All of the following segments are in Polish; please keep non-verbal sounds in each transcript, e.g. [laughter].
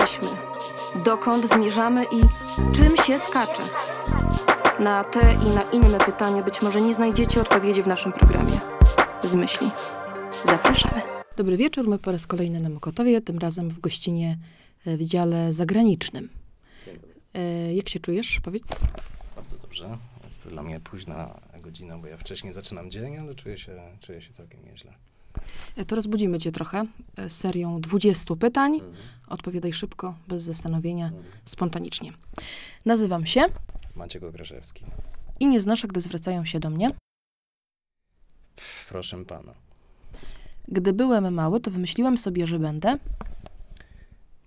jesteśmy, dokąd zmierzamy i czym się skacze. Na te i na inne pytania być może nie znajdziecie odpowiedzi w naszym programie. Z myśli. Zapraszamy. Dobry wieczór, my po raz kolejny na Mokotowie, tym razem w gościnie e, w dziale zagranicznym. E, Jak się czujesz? Powiedz. Bardzo dobrze. Jest to dla mnie późna godzina, bo ja wcześniej zaczynam dzień, ale czuję się, czuję się całkiem nieźle. E, To rozbudzimy cię trochę e, serią 20 pytań. Odpowiadaj szybko, bez zastanowienia, spontanicznie. Nazywam się Maciek Okraszewski. i nie znoszę, gdy zwracają się do mnie. Pff, Proszę pana. Gdy byłem mały, to wymyśliłem sobie, że będę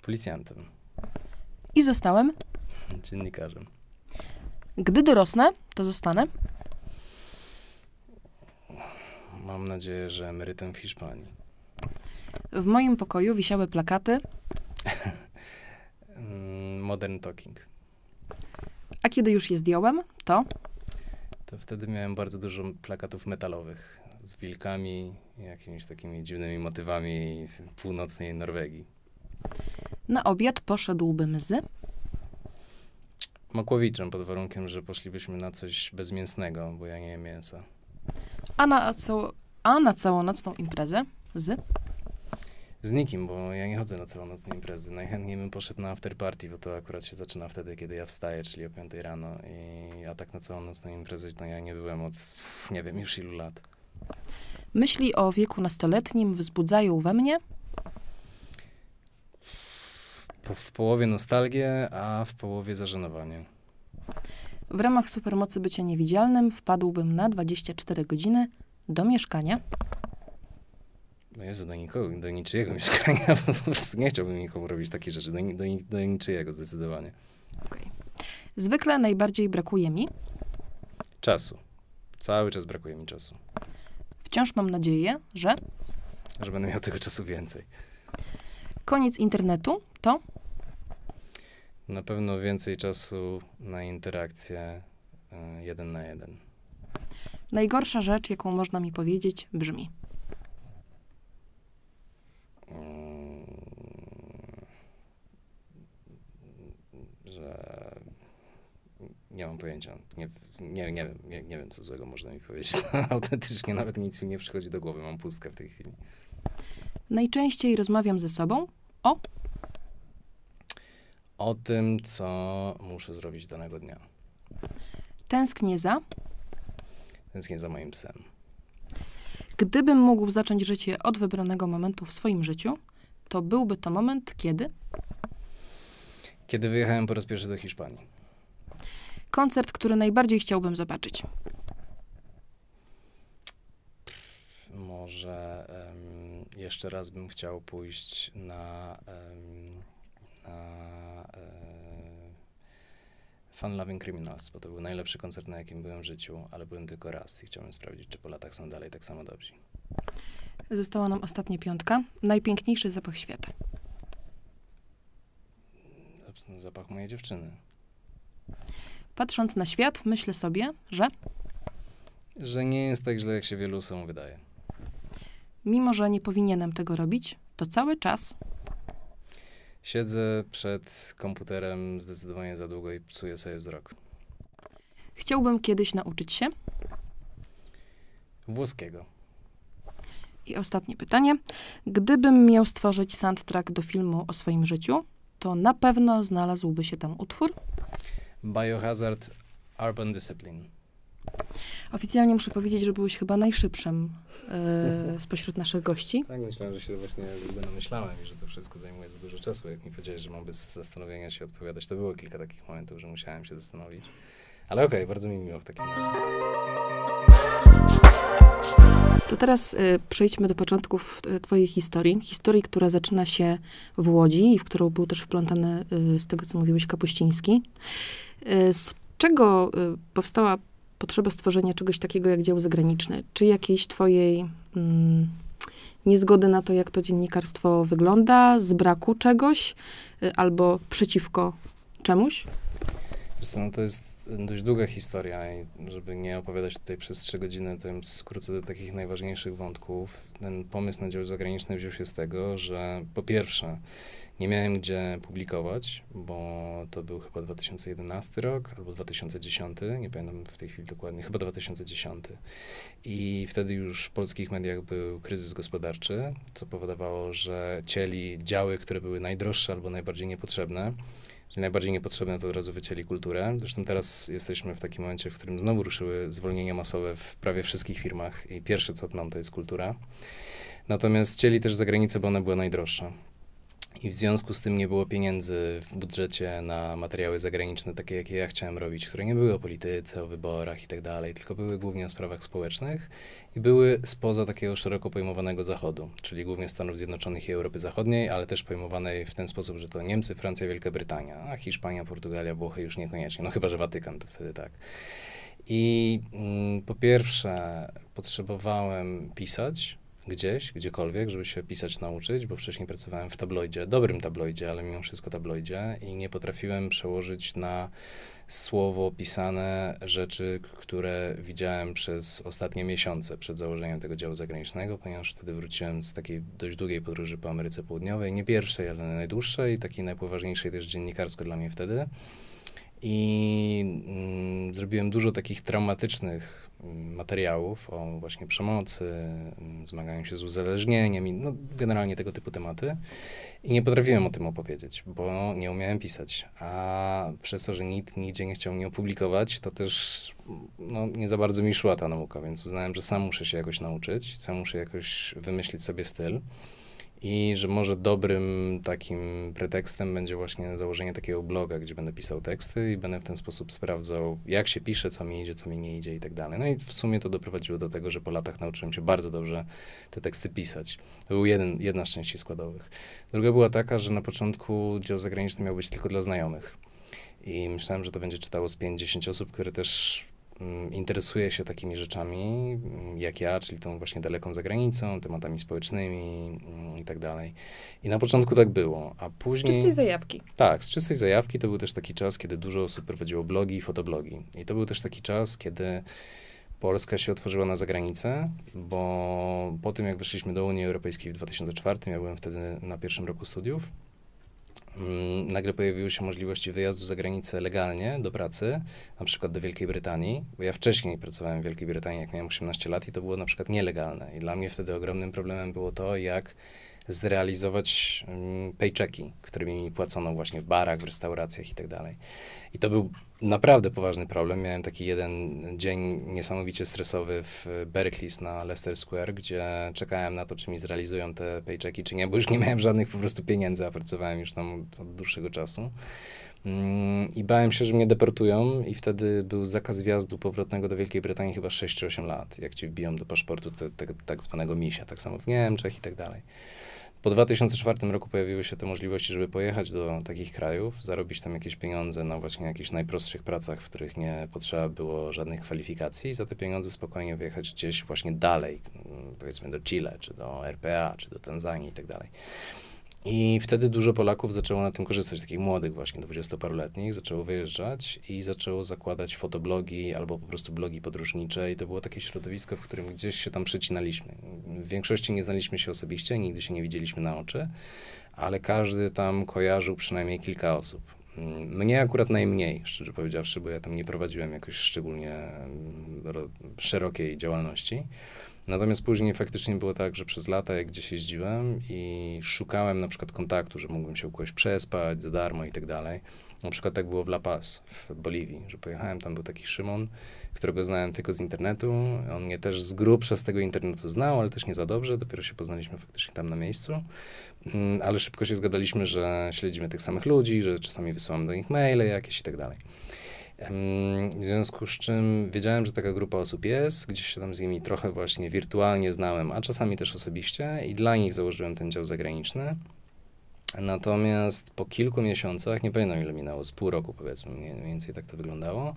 Policjantem. i zostałem. [laughs] Dziennikarzem. Gdy dorosnę, to zostanę. Mam nadzieję, że emerytem w Hiszpanii. W moim pokoju wisiały plakaty, [laughs] Mm, Modern Talking. a kiedy już je zdjąłem, to To wtedy miałem bardzo dużo plakatów metalowych z wilkami i jakimiś takimi dziwnymi motywami z północnej Norwegii. na obiad poszedłbym z. Makłowiczem pod warunkiem, że poszlibyśmy na coś bezmięsnego, bo ja nie jem mięsa. A na, cało, a na całonocną imprezę z. Z nikim, bo ja nie chodzę na całonocne imprezy. Najchętniej bym poszedł na afterparty, bo to akurat się zaczyna wtedy, kiedy ja wstaję, czyli o 5 rano. I ja tak na całonocną imprezę, to ja nie byłem od, nie wiem, już ilu lat. Myśli o wieku nastoletnim wzbudzają we mnie. W połowie nostalgię, a w połowie zażenowanie. W ramach supermocy bycia niewidzialnym wpadłbym na 24 godziny do mieszkania. No Jezu, do nikogo, do niczyjego mieszkania, [laughs] po prostu nie chciałbym nikomu robić takie rzeczy, do, do, do niczyjego zdecydowanie. Zwykle najbardziej brakuje mi. Czasu. Cały czas brakuje mi czasu. Wciąż mam nadzieję, że Że będę miał tego czasu więcej. koniec internetu to Na pewno więcej czasu na interakcję y, jeden na jeden. najgorsza rzecz, jaką można mi powiedzieć, brzmi. Mm, że nie mam pojęcia. Nie, nie, nie, wiem, nie, nie wiem, co złego można mi powiedzieć. [laughs] Autentycznie nawet nic mi nie przychodzi do głowy. Mam pustkę w tej chwili. Najczęściej rozmawiam ze sobą o O tym, co muszę zrobić danego dnia. tęsknię za. Tęsknię za moim psem. Gdybym mógł zacząć życie od wybranego momentu w swoim życiu, to byłby to moment, kiedy Kiedy wyjechałem po raz pierwszy do Hiszpanii? koncert, który najbardziej chciałbym zobaczyć. Może em, jeszcze raz bym chciał pójść na, em, na e, Fun Loving Criminals, bo to był najlepszy koncert, na jakim byłem w życiu, ale byłem tylko raz i chciałbym sprawdzić, czy po latach są dalej tak samo dobrzy. Została nam ostatnia piątka. Najpiękniejszy zapach świata. Zapach mojej dziewczyny. Patrząc na świat, myślę sobie, że Że nie jest tak źle, jak się wielu osobom wydaje. mimo, że nie powinienem tego robić, to cały czas Siedzę przed komputerem zdecydowanie za długo i psuję sobie wzrok. chciałbym kiedyś nauczyć się. Włoskiego. I ostatnie pytanie. Gdybym miał stworzyć soundtrack do filmu o swoim życiu, to na pewno znalazłby się tam utwór. Biohazard Urban Discipline. Oficjalnie muszę powiedzieć, że byłeś chyba najszybszym e, spośród naszych gości. Tak, myślałem, że się właśnie jakby namyślałem i że to wszystko zajmuje za dużo czasu. Jak mi powiedziałeś, że mam bez zastanowienia się odpowiadać, to było kilka takich momentów, że musiałem się zastanowić. Ale okej, bardzo mi miło w takim razie. To teraz y, przejdźmy do początków y, twojej historii. Historii, która zaczyna się w Łodzi i w którą był też wplątany, y, z tego co mówiłeś, Kapuściński. Z czego powstała potrzeba stworzenia czegoś takiego jak dział zagraniczny? Czy jakiejś twojej mm, niezgody na to, jak to dziennikarstwo wygląda, z braku czegoś, y, albo przeciwko czemuś? No to jest dość długa historia i żeby nie opowiadać tutaj przez trzy godziny, to skrócę do takich najważniejszych wątków. Ten pomysł na dział zagraniczny wziął się z tego, że po pierwsze nie miałem gdzie publikować, bo to był chyba 2011 rok albo 2010, nie pamiętam w tej chwili dokładnie, chyba 2010. I wtedy już w polskich mediach był kryzys gospodarczy, co powodowało, że cieli działy, które były najdroższe albo najbardziej niepotrzebne, Czyli najbardziej niepotrzebne to od razu wycięli kulturę. Zresztą teraz jesteśmy w takim momencie, w którym znowu ruszyły zwolnienia masowe w prawie wszystkich firmach i pierwsze co nam to jest kultura. Natomiast chcieli też za granicę, bo ona była najdroższa. I w związku z tym nie było pieniędzy w budżecie na materiały zagraniczne, takie jakie ja chciałem robić, które nie były o polityce, o wyborach i tak dalej, tylko były głównie o sprawach społecznych i były spoza takiego szeroko pojmowanego Zachodu, czyli głównie Stanów Zjednoczonych i Europy Zachodniej, ale też pojmowanej w ten sposób, że to Niemcy, Francja, Wielka Brytania, a Hiszpania, Portugalia, Włochy już niekoniecznie, no chyba, że Watykan to wtedy tak. I mm, po pierwsze, potrzebowałem pisać, gdzieś, gdziekolwiek, żeby się pisać nauczyć, bo wcześniej pracowałem w tabloidzie, dobrym tabloidzie, ale mimo wszystko tabloidzie i nie potrafiłem przełożyć na słowo pisane rzeczy, które widziałem przez ostatnie miesiące przed założeniem tego działu zagranicznego, ponieważ wtedy wróciłem z takiej dość długiej podróży po Ameryce Południowej, nie pierwszej, ale najdłuższej, takiej najpoważniejszej też dziennikarsko dla mnie wtedy. I mm, zrobiłem dużo takich traumatycznych mm, materiałów o właśnie przemocy, mm, zmaganiu się z uzależnieniem i no, generalnie tego typu tematy. I nie potrafiłem o tym opowiedzieć, bo nie umiałem pisać. A przez to, że nikt nigdzie nie chciał mnie opublikować, to też no, nie za bardzo mi szła ta nauka, więc uznałem, że sam muszę się jakoś nauczyć, sam muszę jakoś wymyślić sobie styl. I że może dobrym takim pretekstem będzie właśnie założenie takiego bloga, gdzie będę pisał teksty i będę w ten sposób sprawdzał, jak się pisze, co mi idzie, co mi nie idzie i tak dalej. No i w sumie to doprowadziło do tego, że po latach nauczyłem się bardzo dobrze te teksty pisać. To był jeden, jedna z części składowych. Druga była taka, że na początku dział zagraniczny miał być tylko dla znajomych. I myślałem, że to będzie czytało z 5-10 osób, które też interesuje się takimi rzeczami mm, jak ja, czyli tą właśnie daleką zagranicą, tematami społecznymi mm, i tak dalej. I na początku tak było, a później... Z czystej zajawki. Tak, z czystej zajawki to był też taki czas, kiedy dużo osób prowadziło blogi i fotoblogi. I to był też taki czas, kiedy Polska się otworzyła na zagranicę, bo po tym, jak weszliśmy do Unii Europejskiej w 2004, ja byłem wtedy na pierwszym roku studiów, Mm, nagle pojawiły się możliwości wyjazdu za granicę legalnie do pracy, na przykład do Wielkiej Brytanii, bo ja wcześniej pracowałem w Wielkiej Brytanii, jak miałem 18 lat i to było na przykład nielegalne. I dla mnie wtedy ogromnym problemem było to, jak zrealizować um, paychecki, którymi mi płacono właśnie w barach, w restauracjach i tak dalej. I to był naprawdę poważny problem. Miałem taki jeden dzień niesamowicie stresowy w Berkeley na Leicester Square, gdzie czekałem na to, czy mi zrealizują te paychecki, czy nie, bo już nie miałem żadnych po prostu pieniędzy, a pracowałem już tam od dłuższego czasu. Mm, I bałem się, że mnie deportują i wtedy był zakaz wjazdu powrotnego do Wielkiej Brytanii chyba 6 czy 8 lat, jak ci wbiją do paszportu te, te, tak zwanego misia, tak samo w Niemczech i tak dalej. Po 2004 roku pojawiły się te możliwości, żeby pojechać do takich krajów, zarobić tam jakieś pieniądze na właśnie jakichś najprostszych pracach, w których nie potrzeba było żadnych kwalifikacji i za te pieniądze spokojnie wyjechać gdzieś właśnie dalej, powiedzmy do Chile, czy do RPA, czy do Tanzanii i tak dalej. I wtedy dużo Polaków zaczęło na tym korzystać, takich młodych właśnie, dwudziestoparoletnich, zaczęło wyjeżdżać i zaczęło zakładać fotoblogi albo po prostu blogi podróżnicze i to było takie środowisko, w którym gdzieś się tam przecinaliśmy. W większości nie znaliśmy się osobiście, nigdy się nie widzieliśmy na oczy, ale każdy tam kojarzył przynajmniej kilka osób. Mnie akurat najmniej, szczerze powiedziawszy, bo ja tam nie prowadziłem jakoś szczególnie mm, szerokiej działalności. Natomiast później faktycznie było tak, że przez lata, jak gdzieś jeździłem i szukałem na przykład kontaktu, że mógłbym się u kogoś przespać za darmo i tak dalej. Na przykład tak było w La Paz w Boliwii, że pojechałem, tam był taki Szymon, którego znałem tylko z internetu. On mnie też z grubsza z tego internetu znał, ale też nie za dobrze. Dopiero się poznaliśmy faktycznie tam na miejscu. Mm, ale szybko się zgadaliśmy, że śledzimy tych samych ludzi, że czasami wysyłamy do nich maile jakieś i tak dalej. W związku z czym wiedziałem, że taka grupa osób jest, gdzieś się tam z nimi trochę właśnie wirtualnie znałem, a czasami też osobiście i dla nich założyłem ten dział zagraniczny. Natomiast po kilku miesiącach, nie pamiętam ile minęło, z pół roku powiedzmy, mniej więcej tak to wyglądało,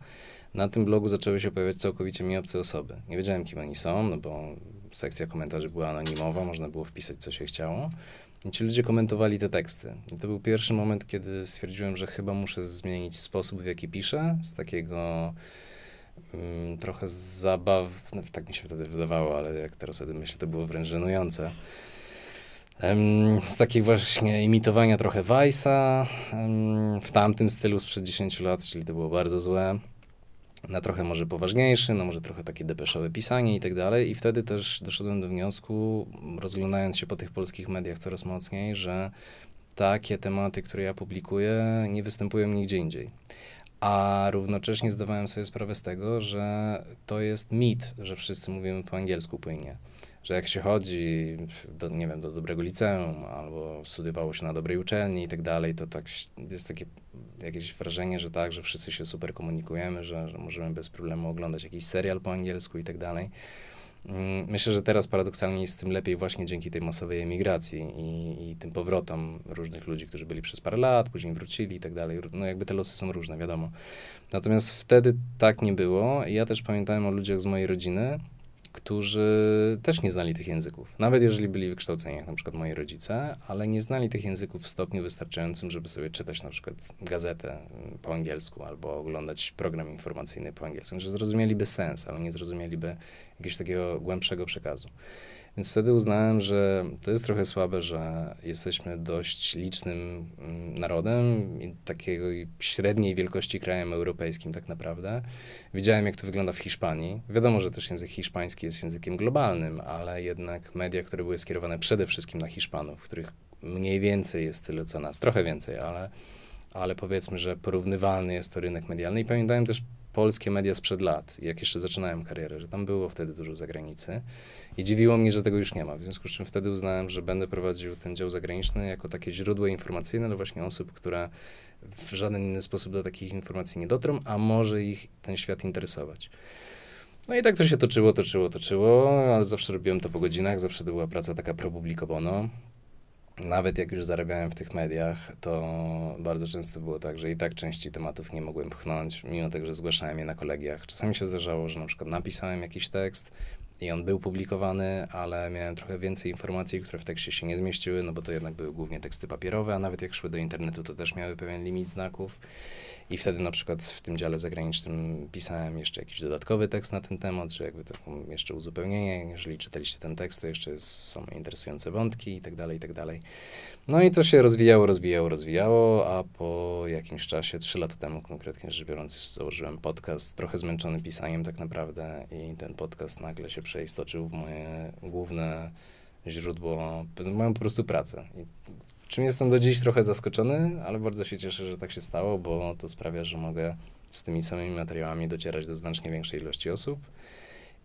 na tym blogu zaczęły się pojawiać całkowicie mi obce osoby. Nie wiedziałem, kim oni są, no bo sekcja komentarzy była anonimowa, można było wpisać, co się chciało. I ci ludzie komentowali te teksty. I to był pierwszy moment, kiedy stwierdziłem, że chyba muszę zmienić sposób, w jaki piszę, z takiego mm, trochę zabaw, no, tak mi się wtedy wydawało, ale jak teraz sobie myślę, to było wręcz żenujące. Z takiego właśnie imitowania trochę Weissa w tamtym stylu sprzed 10 lat, czyli to było bardzo złe na trochę może poważniejszy, no może trochę takie depeszowe pisanie i tak dalej. I wtedy też doszedłem do wniosku, rozglądając się po tych polskich mediach coraz mocniej, że takie tematy, które ja publikuję, nie występują nigdzie indziej. A równocześnie zdawałem sobie sprawę z tego, że to jest mit, że wszyscy mówimy po angielsku płynnie. Że jak się chodzi, do, nie wiem, do dobrego liceum, albo studiowało się na dobrej uczelni i tak dalej, to tak jest takie jakieś wrażenie, że tak, że wszyscy się super komunikujemy, że, że możemy bez problemu oglądać jakiś serial po angielsku i tak dalej. Mm, myślę, że teraz paradoksalnie jest tym lepiej właśnie dzięki tej masowej emigracji i, i, tym powrotom różnych ludzi, którzy byli przez parę lat, później wrócili i tak dalej. No jakby te losy są różne, wiadomo. Natomiast wtedy tak nie było. Ja też pamiętałem o ludziach z mojej rodziny, którzy też nie znali tych języków. Nawet jeżeli byli wykształceni, jak na przykład moi rodzice, ale nie znali tych języków w stopniu wystarczającym, żeby sobie czytać na przykład gazetę po angielsku albo oglądać program informacyjny po angielsku. Że zrozumieliby sens, ale nie zrozumieliby jakiegoś takiego głębszego przekazu. Więc wtedy uznałem, że to jest trochę słabe, że jesteśmy dość licznym mm, narodem, takiego średniej wielkości krajem europejskim tak naprawdę. Widziałem, jak to wygląda w Hiszpanii. Wiadomo, że też język hiszpański jest językiem globalnym, ale jednak media, które były skierowane przede wszystkim na Hiszpanów, których mniej więcej jest tyle co nas, trochę więcej, ale, ale powiedzmy, że porównywalny jest to rynek medialny. I pamiętałem też polskie media sprzed lat, jak jeszcze zaczynałem karierę, że tam było wtedy dużo zagranicy i dziwiło mnie, że tego już nie ma. W związku z czym wtedy uznałem, że będę prowadził ten dział zagraniczny jako takie źródło informacyjne dla właśnie osób, które w żaden inny sposób do takich informacji nie dotrą, a może ich ten świat interesować. No i tak to się toczyło, toczyło, toczyło, ale zawsze robiłem to po godzinach, zawsze to była praca taka pro bono nawet jak już zarabiałem w tych mediach, to bardzo często było tak, że i tak części tematów nie mogłem pchnąć, mimo tego, że zgłaszałem je na kolegiach. Czasami się zdarzało, że na przykład napisałem jakiś tekst i on był publikowany, ale miałem trochę więcej informacji, które w tekście się nie zmieściły, no bo to jednak były głównie teksty papierowe, a nawet jak szły do internetu, to też miały pewien limit znaków. I wtedy na przykład w tym dziale zagranicznym pisałem jeszcze jakiś dodatkowy tekst na ten temat, że jakby to jeszcze uzupełnienie, jeżeli czytaliście ten tekst, to jeszcze są interesujące wątki i tak dalej, i tak dalej. No i to się rozwijało, rozwijało, rozwijało, a po jakimś czasie, trzy lata temu konkretnie rzecz biorąc, założyłem podcast, trochę zmęczony pisaniem tak naprawdę i ten podcast nagle się przeistoczył w moje główne źródło, moją po prostu pracę. I czym jestem do dziś trochę zaskoczony, ale bardzo się cieszę, że tak się stało, bo to sprawia, że mogę z tymi samymi materiałami docierać do znacznie większej ilości osób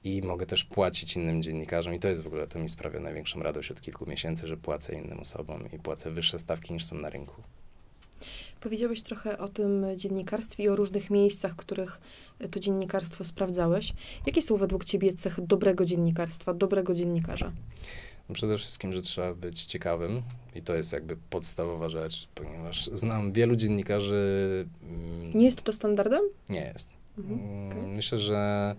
i mogę też płacić innym dziennikarzom i to jest w ogóle, to mi sprawia największą radość od kilku miesięcy, że płacę innym osobom i płacę wyższe stawki niż są na rynku. Powiedziałeś trochę o tym dziennikarstwie i o różnych miejscach, w których to dziennikarstwo sprawdzałeś. Jakie są według ciebie cechy dobrego dziennikarstwa, dobrego dziennikarza? No przede wszystkim, że trzeba być ciekawym i to jest jakby podstawowa rzecz, ponieważ znam wielu dziennikarzy. Mm, Nie jest to standardem? Nie jest. Mhm, okay. Mm, myślę, że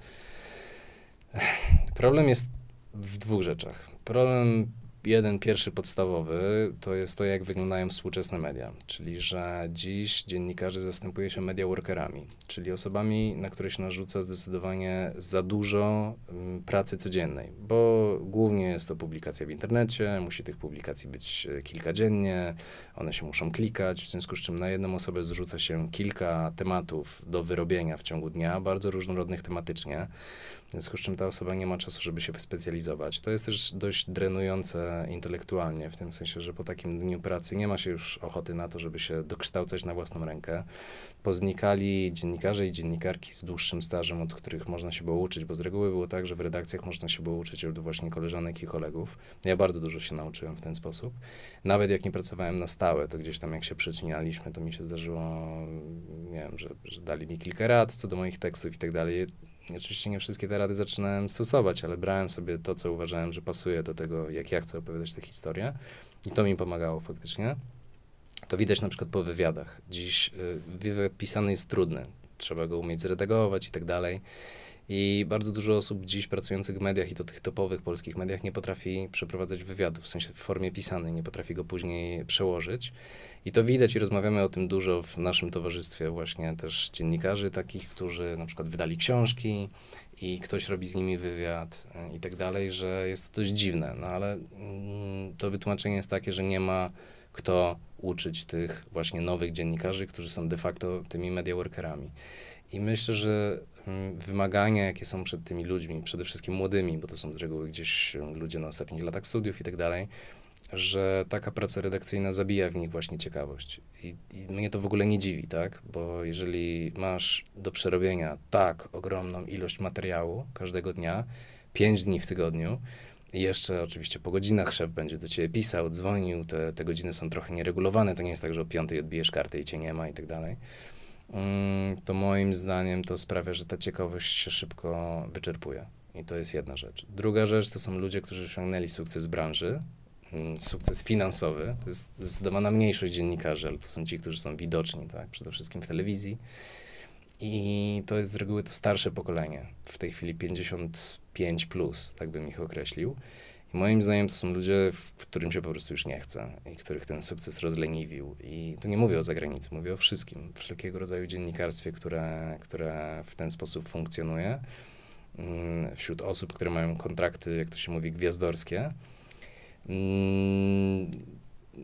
problem jest w dwóch rzeczach. Problem jeden pierwszy podstawowy to jest to, jak wyglądają współczesne media, czyli że dziś dziennikarze zastępuje się media workerami, czyli osobami, na które się narzuca zdecydowanie za dużo um, pracy codziennej, bo głównie jest to publikacja w internecie, musi tych publikacji być e, kilka dziennie, one się muszą klikać, w związku z czym na jedną osobę zrzuca się kilka tematów do wyrobienia w ciągu dnia, bardzo różnorodnych tematycznie. W związku z czym ta osoba nie ma czasu, żeby się wyspecjalizować. To jest też dość drenujące intelektualnie, w tym sensie, że po takim dniu pracy nie ma się już ochoty na to, żeby się dokształcać na własną rękę. Poznikali dziennikarze i dziennikarki z dłuższym stażem, od których można się było uczyć, bo z reguły było tak, że w redakcjach można się było uczyć od właśnie koleżanek i kolegów. Ja bardzo dużo się nauczyłem w ten sposób. Nawet jak nie pracowałem na stałe, to gdzieś tam jak się przycinaliśmy, to mi się zdarzyło, nie wiem, że, że dali mi kilka rad co do moich tekstów i tak dalej Oczywiście nie wszystkie te rady zaczynałem stosować, ale brałem sobie to, co uważałem, że pasuje do tego, jak ja chcę opowiadać tę historię i to mi pomagało faktycznie. To widać na przykład po wywiadach. Dziś y, wywiad pisany jest trudny, trzeba go umieć zredagować i tak dalej. I bardzo dużo osób dziś pracujących w mediach i to tych topowych polskich mediach nie potrafi przeprowadzać wywiadu, w sensie w formie pisanej, nie potrafi go później przełożyć. I to widać i rozmawiamy o tym dużo w naszym towarzystwie właśnie też dziennikarzy takich, którzy na przykład wydali książki i ktoś robi z nimi wywiad e, i tak dalej, że jest to dość dziwne. No ale mm, to wytłumaczenie jest takie, że nie ma kto uczyć tych właśnie nowych dziennikarzy, którzy są de facto tymi media workerami. I myślę, że mm, wymagania, jakie są przed tymi ludźmi, przede wszystkim młodymi, bo to są z reguły gdzieś ludzie na ostatnich latach studiów i tak dalej, że taka praca redakcyjna zabija w nich właśnie ciekawość. I, I, mnie to w ogóle nie dziwi, tak? Bo jeżeli masz do przerobienia tak ogromną ilość materiału każdego dnia, pięć dni w tygodniu, i jeszcze oczywiście po godzinach szef będzie do ciebie pisał, dzwonił, te, te godziny są trochę nieregulowane, to nie jest tak, że o piątej odbijesz kartę i cię nie ma i tak dalej. Mm, to moim zdaniem to sprawia, że ta ciekawość się szybko wyczerpuje. I to jest jedna rzecz. Druga rzecz to są ludzie, którzy osiągnęli sukces branży, mm, sukces finansowy. To jest zdecydowana mniejszość dziennikarzy, ale to są ci, którzy są widoczni, tak? przede wszystkim w telewizji. I to jest z reguły to starsze pokolenie, w tej chwili 55 plus, tak bym ich określił. I moim zdaniem to są ludzie, w którym się po prostu już nie chce i których ten sukces rozleniwił. I tu nie mówię o zagranicy, mówię o wszystkim, wszelkiego rodzaju dziennikarstwie, które, które w ten sposób funkcjonuje. Mm, wśród osób, które mają kontrakty, jak to się mówi, gwiazdorskie.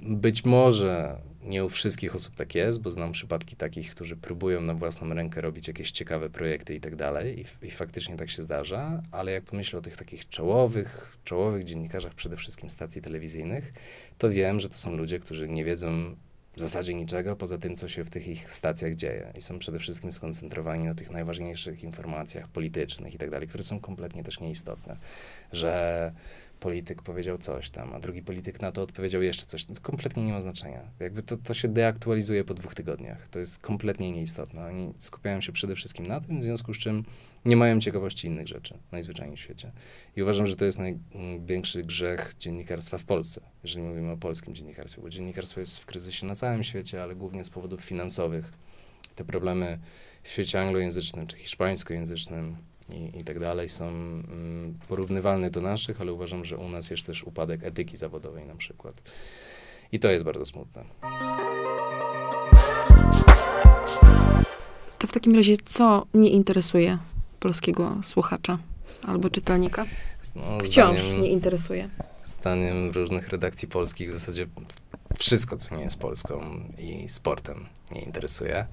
Być może nie u wszystkich osób tak jest, bo znam przypadki takich, którzy próbują na własną rękę robić jakieś ciekawe projekty i tak dalej i faktycznie tak się zdarza, ale jak pomyślę o tych takich czołowych, czołowych dziennikarzach przede wszystkim stacji telewizyjnych, to wiem, że to są ludzie, którzy nie wiedzą w zasadzie niczego poza tym, co się w tych ich stacjach dzieje. I są przede wszystkim skoncentrowani na tych najważniejszych informacjach politycznych i tak dalej, które są kompletnie też nieistotne, że polityk powiedział coś tam, a drugi polityk na to odpowiedział jeszcze coś. To kompletnie nie ma znaczenia. Jakby to, to się deaktualizuje po dwóch tygodniach. To jest kompletnie nieistotne. Oni skupiają się przede wszystkim na tym, w związku z czym nie mają ciekawości innych rzeczy, najzwyczajniej w świecie. I uważam, że to jest największy grzech dziennikarstwa w Polsce, jeżeli mówimy o polskim dziennikarstwie, bo dziennikarstwo jest w kryzysie na całym świecie, ale głównie z powodów finansowych. Te problemy w świecie anglojęzycznym czy hiszpańskojęzycznym i, i tak dalej są mm, porównywalne do naszych, ale uważam, że u nas jest też upadek etyki zawodowej na przykład. I to jest bardzo smutne. To w takim razie co nie interesuje polskiego słuchacza albo czytelnika? No, Wciąż zdaniem, nie interesuje. Zdaniem różnych redakcji polskich w zasadzie wszystko, co nie jest Polską i sportem nie interesuje.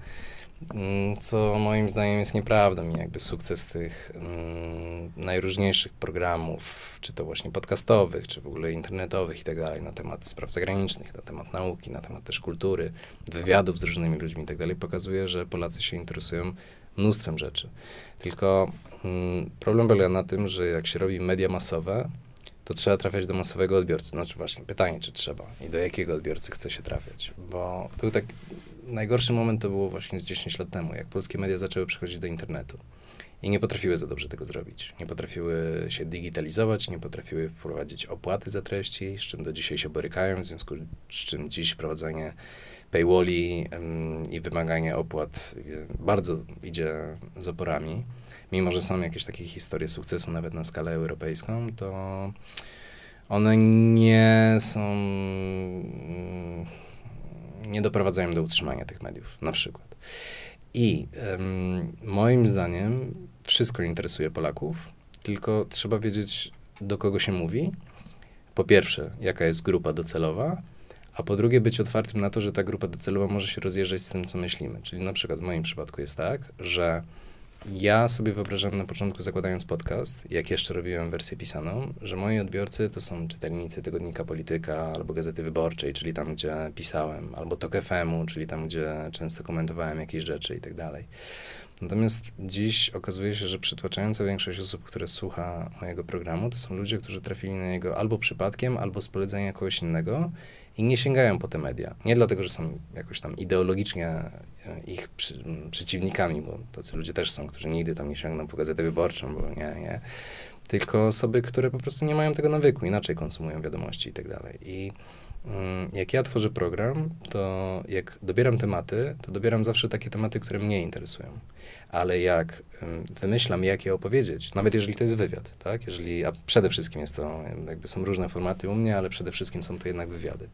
Mm, co moim zdaniem jest nieprawdą i jakby sukces tych mm, najróżniejszych programów, czy to właśnie podcastowych, czy w ogóle internetowych i tak dalej, na temat spraw zagranicznych, na temat nauki, na temat też kultury, wywiadów z różnymi ludźmi i tak dalej, pokazuje, że Polacy się interesują mnóstwem rzeczy. Tylko mm, problem polega na tym, że jak się robi media masowe, to trzeba trafiać do masowego odbiorcy. Znaczy właśnie pytanie, czy trzeba i do jakiego odbiorcy chce się trafiać. Bo był tak, najgorszy moment to było właśnie z 10 lat temu, jak polskie media zaczęły przechodzić do internetu. I nie potrafiły za dobrze tego zrobić. Nie potrafiły się digitalizować, nie potrafiły wprowadzić opłaty za treści, z czym do dzisiaj się borykają, w związku z czym dziś wprowadzanie paywalli um, i wymaganie opłat bardzo idzie z oporami mimo że są jakieś takie historie sukcesu nawet na skalę europejską, to one nie są, nie doprowadzają do utrzymania tych mediów, na przykład. I moim zdaniem wszystko interesuje Polaków, tylko trzeba wiedzieć, do kogo się mówi. Po pierwsze, jaka jest grupa docelowa, a po drugie, być otwartym na to, że ta grupa docelowa może się rozjeżdżać z tym, co myślimy. Czyli na przykład w moim przypadku jest tak, że ja sobie wyobrażam na początku, zakładając podcast, jak jeszcze robiłem wersję pisaną, że moi odbiorcy to są czytelnicy Tygodnika Polityka albo Gazety Wyborczej, czyli tam, gdzie pisałem, albo Tok FM-u, czyli tam, gdzie często komentowałem jakieś rzeczy i tak dalej. Natomiast dziś okazuje się, że przytłaczająca większość osób, które słucha mojego programu, to są ludzie, którzy trafili na niego albo przypadkiem, albo z polecenia kogoś innego i nie sięgają po te media. Nie dlatego, że są jakoś tam ideologicznie e, ich przy, przeciwnikami, bo tacy ludzie też są, którzy nigdy tam nie sięgną po gazetę wyborczą, bo nie, nie. tylko osoby, które po prostu nie mają tego nawyku, inaczej konsumują wiadomości i tak dalej. I jak ja tworzę program, to jak dobieram tematy, to dobieram zawsze takie tematy, które mnie interesują. Ale jak ym, wymyślam, jak je opowiedzieć, nawet jeżeli to jest wywiad, tak? Jeżeli, a przede wszystkim jest to, jakby są różne formaty u mnie, ale przede wszystkim są to jednak wywiady.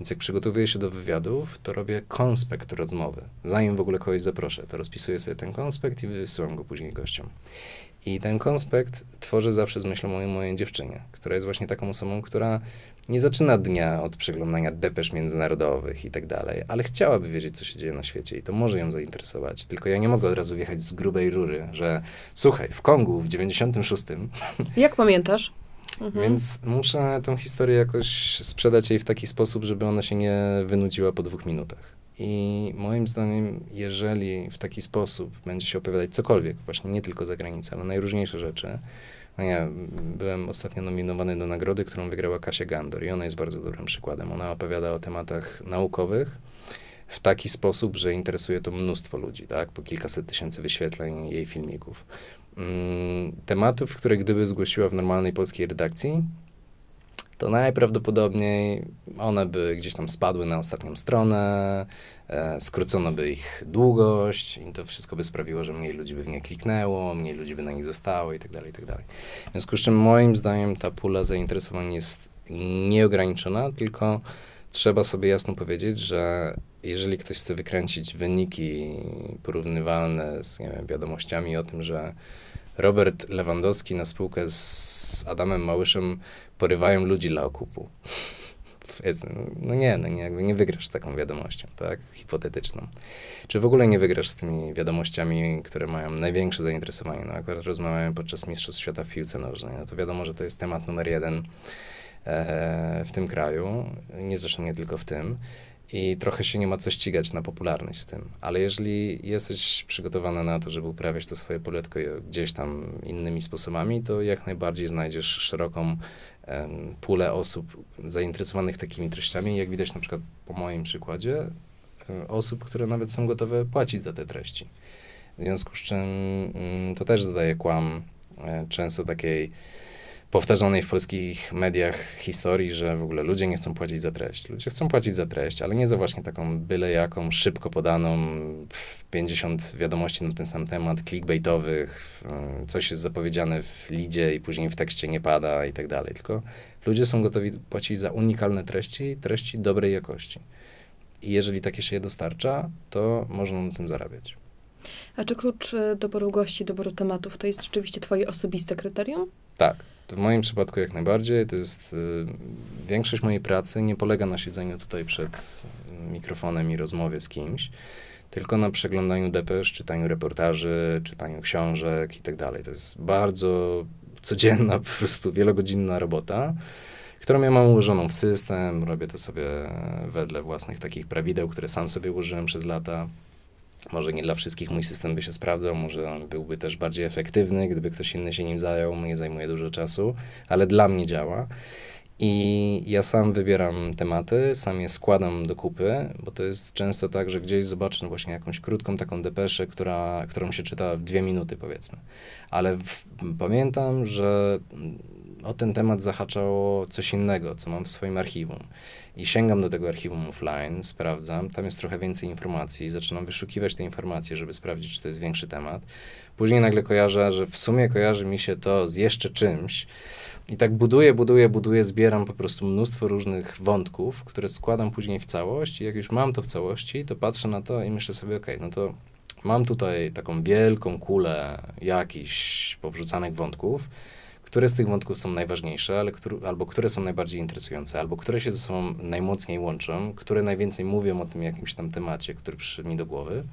Więc jak przygotowuję się do wywiadów, to robię konspekt rozmowy. Zanim w ogóle kogoś zaproszę, to rozpisuję sobie ten konspekt i wysyłam go później gościom. I ten konspekt tworzę zawsze z myślą o mojej dziewczynie, która jest właśnie taką osobą, która nie zaczyna dnia od przeglądania depesz międzynarodowych i tak dalej, ale chciałaby wiedzieć, co się dzieje na świecie i to może ją zainteresować. Tylko ja nie mogę od razu wjechać z grubej rury, że słuchaj, w Kongu w 96 [laughs] Jak pamiętasz? Mhm. Więc muszę tę historię jakoś sprzedać jej w taki sposób, żeby ona się nie wynudziła po dwóch minutach. I moim zdaniem, jeżeli w taki sposób będzie się opowiadać cokolwiek, właśnie nie tylko za granicą, ale najróżniejsze rzeczy, no ja byłem ostatnio nominowany do nagrody, którą wygrała Kasia Gandor i ona jest bardzo dobrym przykładem. Ona opowiada o tematach naukowych w taki sposób, że interesuje to mnóstwo ludzi, tak? Po kilkaset tysięcy wyświetleń jej filmików. Mm, tematów, które gdyby zgłosiła w normalnej polskiej redakcji, to najprawdopodobniej one by gdzieś tam spadły na ostatnią stronę, e, skrócono by ich długość i to wszystko by sprawiło, że mniej ludzi by w nie kliknęło, mniej ludzi by na nich zostało i tak dalej, i tak dalej. W związku z czym moim zdaniem ta pula zainteresowań jest nieograniczona, tylko trzeba sobie jasno powiedzieć, że jeżeli ktoś chce wykręcić wyniki porównywalne z nie wiem, wiadomościami o tym, że Robert Lewandowski na spółkę z Adamem Małyszem porywają ludzi dla okupu. [laughs] No nie, no nie, jakby nie wygrasz z taką wiadomością, tak? Hipotetyczną. Czy w ogóle nie wygrasz z tymi wiadomościami, które mają największe zainteresowanie? No akurat rozmawiałem podczas Mistrzostw Świata w piłce nożnej. No to wiadomo, że to jest temat numer jeden e, w tym kraju. Nie zresztą nie tylko w tym i trochę się nie ma co ścigać na popularność z tym. Ale jeżeli jesteś przygotowany na to, żeby uprawiać to swoje poletko gdzieś tam innymi sposobami, to jak najbardziej znajdziesz szeroką pulę osób zainteresowanych takimi treściami. Jak widać na przykład po moim przykładzie, um, osób, które nawet są gotowe płacić za te treści. W związku z czym um, to też zadaje kłam e, często takiej powtarzanej w polskich mediach historii, że w ogóle ludzie nie chcą płacić za treść. Ludzie chcą płacić za treść, ale nie za właśnie taką byle jaką, szybko podaną, 50 wiadomości na ten sam temat, clickbaitowych, coś jest zapowiedziane w lidzie i później w tekście nie pada i tak dalej. Tylko ludzie są gotowi płacić za unikalne treści, treści dobrej jakości. I jeżeli takie się je dostarcza, to można na tym zarabiać. A czy klucz e, doboru gości, doboru tematów to jest rzeczywiście twoje osobiste kryterium? Tak. To w moim przypadku jak najbardziej. To jest y, większość mojej pracy nie polega na siedzeniu tutaj przed mikrofonem i rozmowie z kimś, tylko na przeglądaniu depesz, czytaniu reportaży, czytaniu książek i tak dalej. To jest bardzo codzienna, po prostu wielogodzinna robota, którą ja mam ułożoną w system. Robię to sobie wedle własnych takich prawideł, które sam sobie ułożyłem przez lata. Może nie dla wszystkich mój system by się sprawdzał, może on byłby też bardziej efektywny, gdyby ktoś inny się nim zajął, mnie zajmuje dużo czasu, ale dla mnie działa. I ja sam wybieram tematy, sam je składam do kupy, bo to jest często tak, że gdzieś zobaczę właśnie jakąś krótką taką depeszę, która, którą się czyta w dwie minuty powiedzmy. Ale w, pamiętam, że o ten temat zahaczało coś innego, co mam w swoim archiwum. I sięgam do tego archiwum offline, sprawdzam, tam jest trochę więcej informacji, zaczynam wyszukiwać te informacje, żeby sprawdzić, czy to jest większy temat. Później nagle kojarzę, że w sumie kojarzy mi się to z jeszcze czymś. I tak buduję, buduję, buduję, zbieram po prostu mnóstwo różnych wątków, które składam później w całość. I jak już mam to w całości, to patrzę na to i myślę sobie, ok, no to mam tutaj taką wielką kulę jakichś powrzucanych wątków które z tych wątków są najważniejsze, ale albo które są najbardziej interesujące, albo które się ze sobą najmocniej łączą, które najwięcej mówią o tym jakimś tam temacie, który przyszedł mi do głowy.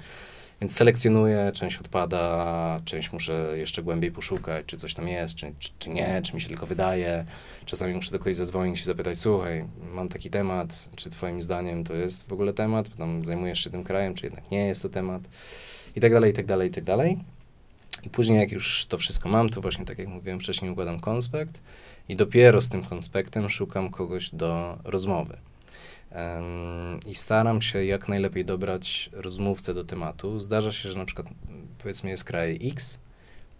Więc selekcjonuję, część odpada, część muszę jeszcze głębiej poszukać, czy coś tam jest, czy, czy, czy, nie, czy mi się tylko wydaje. Czasami muszę do kogoś zadzwonić i zapytać, słuchaj, mam taki temat, czy twoim zdaniem to jest w ogóle temat, tam zajmujesz się tym krajem, czy jednak nie jest to temat, i tak dalej, i tak dalej, i tak dalej. I później jak już to wszystko mam, to właśnie tak jak mówiłem wcześniej, układam konspekt i dopiero z tym konspektem szukam kogoś do rozmowy. Um, I staram się jak najlepiej dobrać rozmówcę do tematu. Zdarza się, że na przykład powiedzmy jest kraj X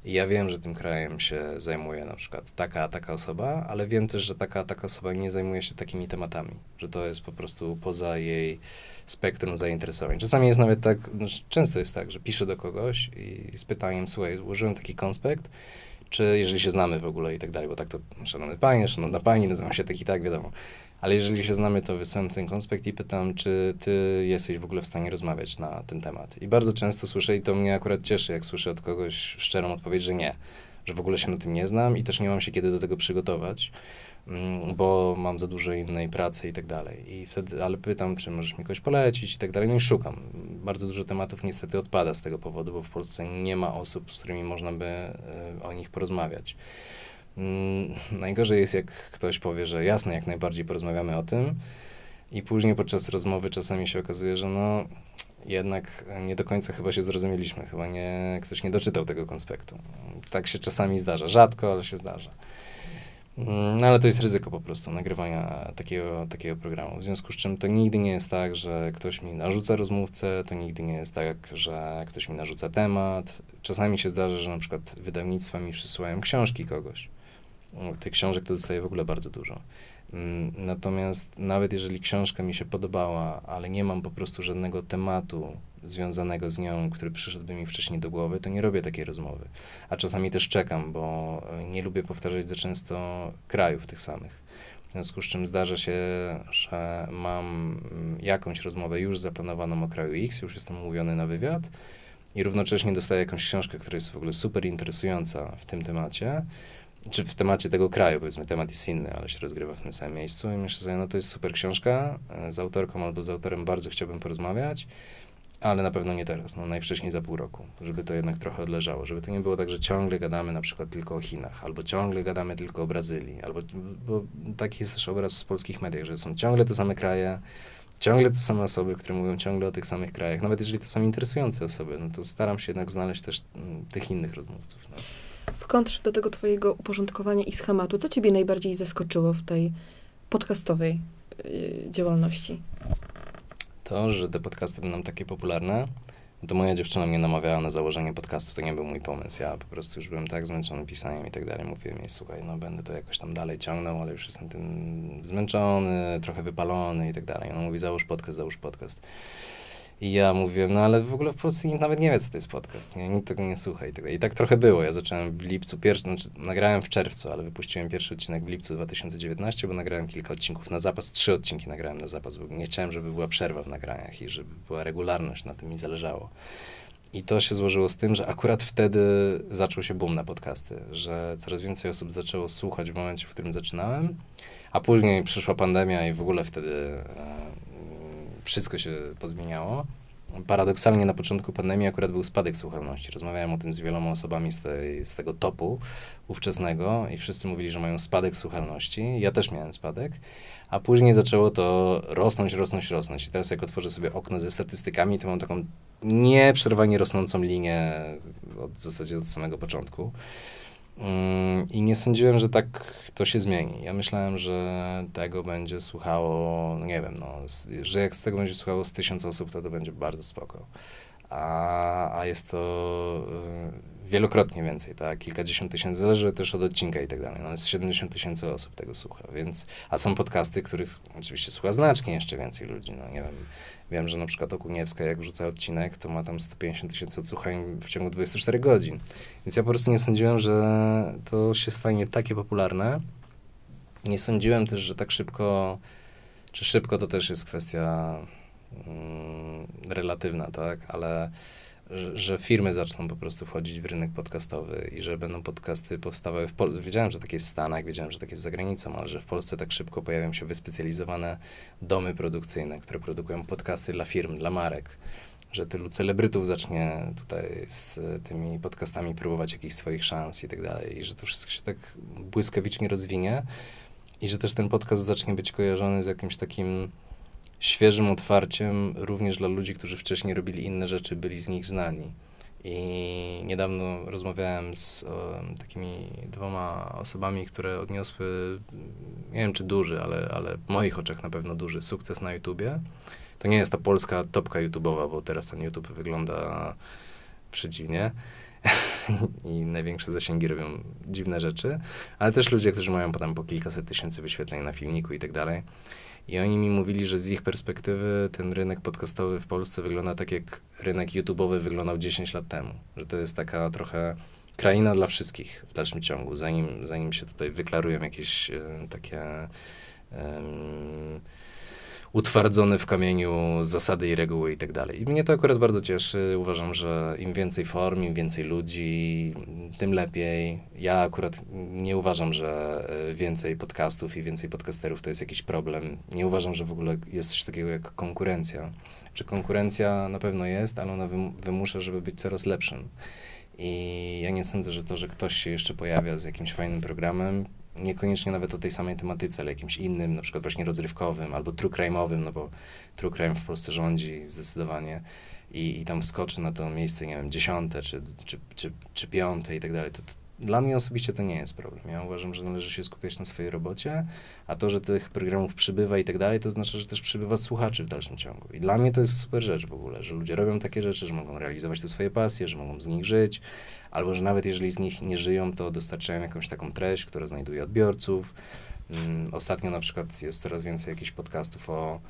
I ja wiem, że tym krajem się zajmuje na przykład taka, taka osoba, ale wiem też, że taka, taka osoba nie zajmuje się takimi tematami, że to jest po prostu poza jej spektrum zainteresowań. Czasami jest nawet tak, no, często jest tak, że piszę do kogoś i z pytaniem, słuchaj, złożyłem taki konspekt, czy jeżeli się znamy w ogóle i tak dalej, bo tak to, szanowny panie, szanowna pani, nazywam się tak i tak, wiadomo. Ale jeżeli się znamy, to wysyłam ten konspekt i pytam, czy ty jesteś w ogóle w stanie rozmawiać na ten temat. I bardzo często słyszę, i to mnie akurat cieszy, jak słyszę od kogoś szczerą odpowiedź, że nie, że w ogóle się na tym nie znam i też nie mam się kiedy do tego przygotować, mm, bo mam za dużo innej pracy i tak dalej. I wtedy, ale pytam, czy możesz mi kogoś polecić i tak dalej, no i szukam. Bardzo dużo tematów niestety odpada z tego powodu, bo w Polsce nie ma osób, z którymi można by e, o nich porozmawiać. Mm, najgorzej jest, jak ktoś powie, że jasne, jak najbardziej porozmawiamy o tym, i później podczas rozmowy czasami się okazuje, że no jednak nie do końca chyba się zrozumieliśmy, chyba nie, ktoś nie doczytał tego konspektu. Tak się czasami zdarza, rzadko, ale się zdarza. Mm, no ale to jest ryzyko po prostu nagrywania takiego, takiego programu. W związku z czym to nigdy nie jest tak, że ktoś mi narzuca rozmówcę, to nigdy nie jest tak, że ktoś mi narzuca temat. Czasami się zdarza, że na przykład wydawnictwa mi przysyłają książki kogoś. Tych książek to dostaję w ogóle bardzo dużo. Mm, natomiast nawet jeżeli książka mi się podobała, ale nie mam po prostu żadnego tematu związanego z nią, który przyszedłby mi wcześniej do głowy, to nie robię takiej rozmowy. A czasami też czekam, bo nie lubię powtarzać za często krajów tych samych. W związku z czym zdarza się, że mam jakąś rozmowę już zaplanowaną o kraju X, już jestem umówiony na wywiad i równocześnie dostaję jakąś książkę, która jest w ogóle super interesująca w tym temacie czy w temacie tego kraju, powiedzmy, temat jest inny, ale się rozgrywa w tym samym miejscu i myślę sobie, no to jest super książka, e, z autorką albo z autorem bardzo chciałbym porozmawiać, ale na pewno nie teraz, no najwcześniej za pół roku, żeby to jednak trochę odleżało, żeby to nie było tak, że ciągle gadamy na przykład tylko o Chinach, albo ciągle gadamy tylko o Brazylii, albo, bo taki jest też obraz w polskich mediach, że są ciągle te same kraje, ciągle te same osoby, które mówią ciągle o tych samych krajach, nawet jeżeli to są interesujące osoby, no to staram się jednak znaleźć też mm, tych innych rozmówców. No. Kontrze do tego twojego uporządkowania i schematu, co ciebie najbardziej zaskoczyło w tej podcastowej yy, działalności? To, że te podcasty będą takie popularne, to moja dziewczyna mnie namawiała na założenie podcastu, to nie był mój pomysł. Ja po prostu już byłem tak zmęczony pisaniem i tak dalej. Mówiłem jej, słuchaj, no będę to jakoś tam dalej ciągnął, ale już jestem tym zmęczony, trochę wypalony i tak dalej. Ona mówi, załóż podcast, załóż podcast. I ja mówiłem, no ale w ogóle w Polsce nikt nawet nie wie, co to jest podcast, nie? nikt tego nie słucha i tak I tak trochę było. Ja zacząłem w lipcu, pierwszy, znaczy nagrałem w czerwcu, ale wypuściłem pierwszy odcinek w lipcu 2019, bo nagrałem kilka odcinków na zapas, trzy odcinki nagrałem na zapas, bo nie chciałem, żeby była przerwa w nagraniach i żeby była regularność, na tym mi zależało. I to się złożyło z tym, że akurat wtedy zaczął się boom na podcasty, że coraz więcej osób zaczęło słuchać w momencie, w którym zaczynałem, a później przyszła pandemia i w ogóle wtedy e, wszystko się pozmieniało. Paradoksalnie na początku pandemii akurat był spadek słuchalności. Rozmawiałem o tym z wieloma osobami z, tej, z tego topu ówczesnego i wszyscy mówili, że mają spadek słuchalności. Ja też miałem spadek, a później zaczęło to rosnąć, rosnąć, rosnąć. I teraz jak otworzę sobie okno ze statystykami, to mam taką nieprzerwanie rosnącą linię od, w zasadzie od samego początku. Mm, I nie sądziłem, że tak to się zmieni. Ja myślałem, że tego będzie słuchało, nie wiem, no, że jak z tego będzie słuchało z tysiąc osób, to to będzie bardzo spoko. A, a jest to wielokrotnie więcej, tak? Kilkadziesiąt tysięcy, zależy też od odcinka i tak dalej. No jest 70 tysięcy osób tego słucha, więc, a są podcasty, których oczywiście słucha znacznie jeszcze więcej ludzi, no nie wiem, Wiem, że na przykład Okuniewska, jak wrzuca odcinek, to ma tam 150 tysięcy odsłuchań w ciągu 24 godzin. Więc ja po prostu nie sądziłem, że to się stanie takie popularne. Nie sądziłem też, że tak szybko, czy szybko to też jest kwestia mm, relatywna, tak, ale że, że, firmy zaczną po prostu wchodzić w rynek podcastowy i że będą podcasty powstawały w Polsce. Wiedziałem, że tak jest w Stanach, wiedziałem, że tak jest za granicą, ale że w Polsce tak szybko pojawią się wyspecjalizowane domy produkcyjne, które produkują podcasty dla firm, dla marek. Że tylu celebrytów zacznie tutaj z tymi podcastami próbować jakichś swoich szans i tak dalej. I że to wszystko się tak błyskawicznie rozwinie. I że też ten podcast zacznie być kojarzony z jakimś takim świeżym otwarciem również dla ludzi, którzy wcześniej robili inne rzeczy, byli z nich znani. I niedawno rozmawiałem z o, takimi dwoma osobami, które odniosły, nie wiem czy duży, ale, ale w moich oczach na pewno duży sukces na YouTubie. To nie jest ta polska topka YouTube'owa, bo teraz ten YouTube wygląda przedziwnie. [laughs] i największe zasięgi robią dziwne rzeczy, ale też ludzie, którzy mają potem po kilkaset tysięcy wyświetleń na filmiku i tak dalej. I oni mi mówili, że z ich perspektywy ten rynek podcastowy w Polsce wygląda tak, jak rynek YouTube'owy wyglądał 10 lat temu. Że to jest taka trochę kraina dla wszystkich w dalszym ciągu, zanim, zanim się tutaj wyklarują jakieś e, takie utwardzone w kamieniu zasady i reguły i tak dalej. I mnie to akurat bardzo cieszy. Uważam, że im więcej form, im więcej ludzi, tym lepiej. Ja akurat nie uważam, że e, więcej podcastów i więcej podcasterów to jest jakiś problem. Nie uważam, że w ogóle jest coś takiego jak konkurencja. Czy konkurencja na pewno jest, ale ona wymusza, żeby być coraz lepszym. I ja nie sądzę, że to, że ktoś się jeszcze pojawia z jakimś fajnym programem, niekoniecznie nawet o tej samej tematyce, ale jakimś innym, na przykład właśnie rozrywkowym albo true crime'owym, no bo true crime w Polsce rządzi zdecydowanie i, i tam skoczy na to miejsce, nie wiem, dziesiąte czy, czy, czy, czy piąte i tak dalej, to, to dla mnie osobiście to nie jest problem. Ja uważam, że należy się skupiać na swojej robocie, a to, że tych programów przybywa i tak dalej, to znaczy, że też przybywa słuchaczy w dalszym ciągu. I dla mnie to jest super rzecz w ogóle, że ludzie robią takie rzeczy, że mogą realizować te swoje pasje, że mogą z nich żyć, albo że nawet jeżeli z nich nie żyją, to dostarczają jakąś taką treść, która znajduje odbiorców. Um, ostatnio na przykład jest coraz więcej jakichś podcastów o,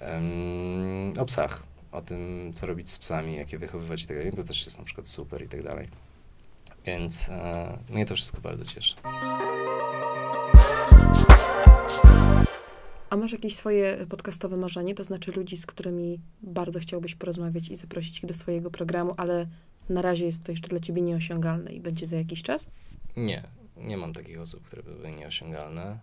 um, o psach, o tym, co robić z psami, jak je wychowywać i tak dalej. To też jest na przykład super i tak dalej. Więc e, mnie to wszystko bardzo cieszy. A masz jakieś swoje podcastowe marzenie, to znaczy ludzi, z którymi bardzo chciałbyś porozmawiać i zaprosić ich do swojego programu, ale na razie jest to jeszcze dla ciebie nieosiągalne i będzie za jakiś czas? Nie, nie mam takich osób, które by były nieosiągalne,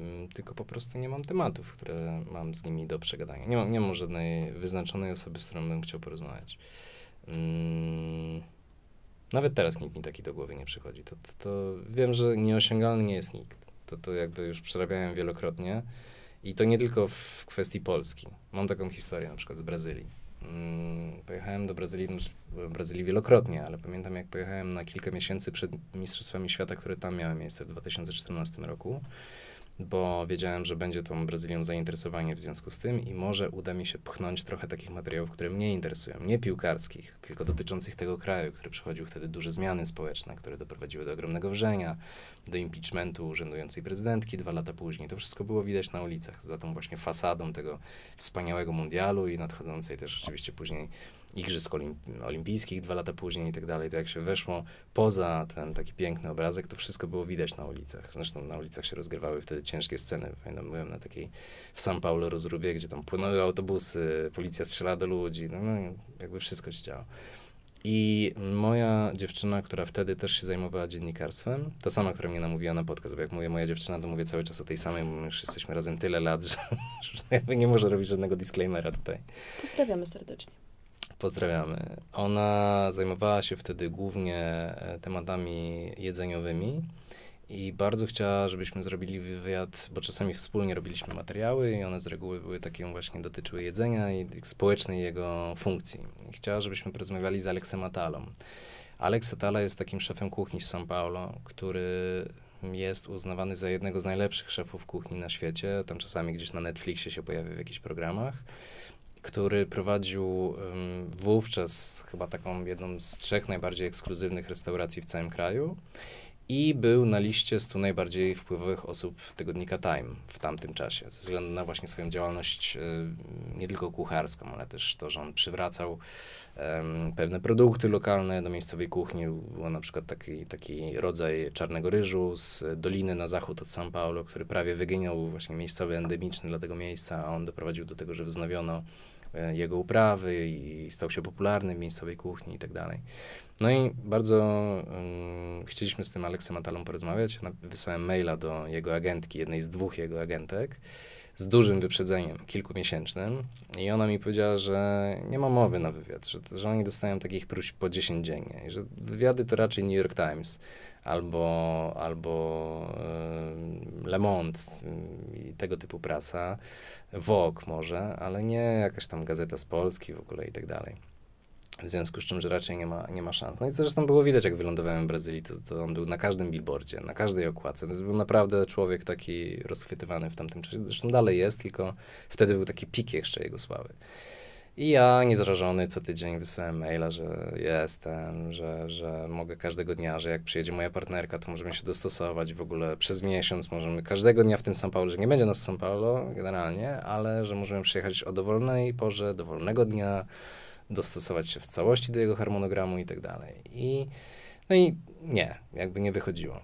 mm, tylko po prostu nie mam tematów, które mam z nimi do przegadania. Nie mam, nie mam żadnej wyznaczonej osoby, z którą bym chciał porozmawiać. Hmm nawet teraz nikt mi taki do głowy nie przychodzi. To, to, to wiem, że nieosiągalny nie jest nikt. To, to jakby już przerabiałem wielokrotnie. I to nie tylko w kwestii Polski. Mam taką historię na przykład z Brazylii. Mm, pojechałem do Brazylii, no, w Brazylii wielokrotnie, ale pamiętam jak pojechałem na kilka miesięcy przed Mistrzostwami Świata, które tam miały miejsce w 2014 roku bo wiedziałem, że będzie tą Brazylią zainteresowanie w związku z tym i może uda mi się pchnąć trochę takich materiałów, które mnie interesują. Nie piłkarskich, tylko dotyczących tego kraju, który przechodził wtedy duże zmiany społeczne, które doprowadziły do ogromnego wrzenia, do impeachmentu urzędującej prezydentki dwa lata później. To wszystko było widać na ulicach, za tą właśnie fasadą tego wspaniałego mundialu i nadchodzącej też oczywiście później Igrzysk Olimpijskich dwa lata później i tak dalej, to jak się weszło poza ten taki piękny obrazek, to wszystko było widać na ulicach. Zresztą na ulicach się rozgrywały wtedy ciężkie sceny. Pamiętam, byłem na takiej w São Paulo rozróbie, gdzie tam płynęły autobusy, policja strzelała do ludzi, no, no jakby wszystko się działo. I moja dziewczyna, która wtedy też się zajmowała dziennikarstwem, ta sama, która mnie namówiła na podcast, bo jak mówię moja dziewczyna, to mówię cały czas o tej samej, bo my już jesteśmy razem tyle lat, [laughs] że, że nie może robić żadnego disclaimera tutaj. Pozdrawiamy serdecznie. Pozdrawiamy. Ona zajmowała się wtedy głównie e, tematami jedzeniowymi i bardzo chciała, żebyśmy zrobili wywiad, bo czasami wspólnie robiliśmy materiały i one z reguły były takie właśnie dotyczyły jedzenia i społecznej jego funkcji. Chciała, żebyśmy porozmawiali z Aleksem Atalą. Alex Atala jest takim szefem kuchni z São Paulo, który jest uznawany za jednego z najlepszych szefów kuchni na świecie. Tam czasami gdzieś na Netflixie się pojawia w jakichś programach który prowadził wówczas chyba taką jedną z trzech najbardziej ekskluzywnych restauracji w całym kraju i był na liście 100 najbardziej wpływowych osób tygodnika Time w tamtym czasie, ze względu na właśnie swoją działalność y, nie tylko kucharską, ale też to, że on przywracał um, pewne produkty lokalne do miejscowej kuchni. Był na przykład taki, taki rodzaj czarnego ryżu z doliny na zachód od São Paulo, który prawie wyginął, właśnie miejscowy, endemiczny dla tego miejsca, a on doprowadził do tego, że wznowiono E, jego uprawy i stał się popularny w miejscowej kuchni i tak dalej. No i bardzo um, chcieliśmy z tym Aleksem Atalą porozmawiać. Wysłałem maila do jego agentki, jednej z dwóch jego agentek, z dużym wyprzedzeniem, kilkumiesięcznym. I ona mi powiedziała, że nie ma mowy na wywiad, że, że oni dostają takich próśb po 10 dziennie. I że wywiady to raczej New York Times albo, albo Le Monde i tego typu prasa, Vogue może, ale nie jakaś tam gazeta z Polski w ogóle i tak dalej. W związku z czym, że raczej nie ma, nie ma szans. No i zresztą było widać, jak wylądowałem w Brazylii, to, to on był na każdym billboardzie, na każdej okładce. To był naprawdę człowiek taki rozchwytywany w tamtym czasie. Zresztą dalej jest, tylko wtedy był taki pik jeszcze jego sławy. I ja niezrażony co tydzień wysyłałem maila, że jestem, że, że mogę każdego dnia, że jak przyjedzie moja partnerka, to możemy się dostosować w ogóle przez miesiąc, możemy każdego dnia w tym São Paulo, że nie będzie nas w São Paulo generalnie, ale że możemy przyjechać o dowolnej porze, dowolnego dnia, dostosować się w całości do jego harmonogramu i tak dalej. I, no i nie, jakby nie wychodziło.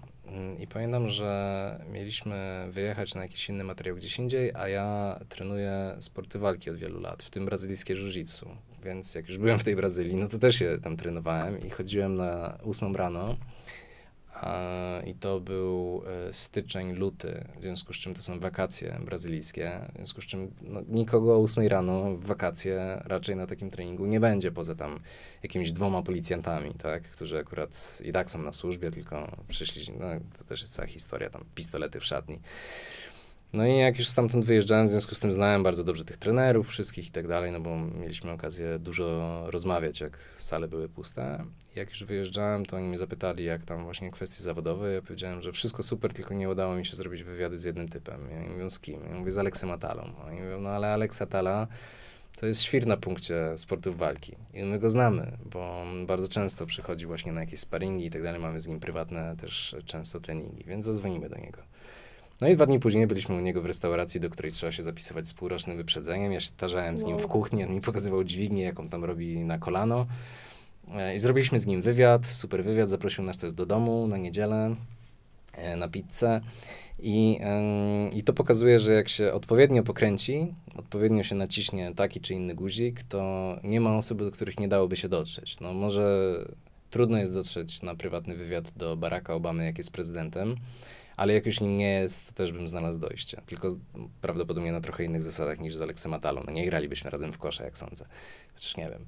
I pamiętam, że mieliśmy wyjechać na jakiś inny materiał gdzieś indziej, a ja trenuję sporty walki od wielu lat, w tym brazylijskie jiu-jitsu. Więc jak już byłem w tej Brazylii, no to też się tam trenowałem i chodziłem na ósmą rano i to był e, styczeń, luty, w związku z czym to są wakacje brazylijskie, w związku z czym no, nikogo o 8 rano w wakacje raczej na takim treningu nie będzie, poza tam jakimiś dwoma policjantami, tak, którzy akurat i tak są na służbie, tylko przyszli, no to też jest cała historia, tam pistolety w szatni. No i jak już stamtąd wyjeżdżałem, w związku z tym znałem bardzo dobrze tych trenerów, wszystkich i tak dalej, no bo mieliśmy okazję dużo rozmawiać, jak sale były puste. Jak już wyjeżdżałem, to oni mnie zapytali, jak tam właśnie kwestie zawodowe. Ja powiedziałem, że wszystko super, tylko nie udało mi się zrobić wywiadu z jednym typem. Ja mówią, z kim? Ja mówię, z Aleksem Atalą. Oni mówią, no ale Aleks Atala to jest świr na punkcie sportów walki. I my go znamy, bo on bardzo często przychodzi właśnie na jakieś sparingi i tak dalej. Mamy z nim prywatne też często treningi, więc zadzwonimy do niego. No i dwa dni później byliśmy u niego w restauracji, do której trzeba się zapisywać z półrocznym wyprzedzeniem. Ja się tarzałem z nim w kuchni, on mi pokazywał dźwignię, jaką tam robi na kolano. E, I zrobiliśmy z nim wywiad, super wywiad, zaprosił nas też do domu na niedzielę, e, na pizzę. I, I to pokazuje, że jak się odpowiednio pokręci, odpowiednio się naciśnie taki czy inny guzik, to nie ma osób, do których nie dałoby się dotrzeć. No może trudno jest dotrzeć na prywatny wywiad do Baracka Obamy, jak jest prezydentem, ale jak już nim nie jest, to też bym znalazł dojście. Tylko prawdopodobnie na trochę innych zasadach niż z Aleksem Atalą. No nie gralibyśmy razem w kosze, jak sądzę. Chociaż nie wiem.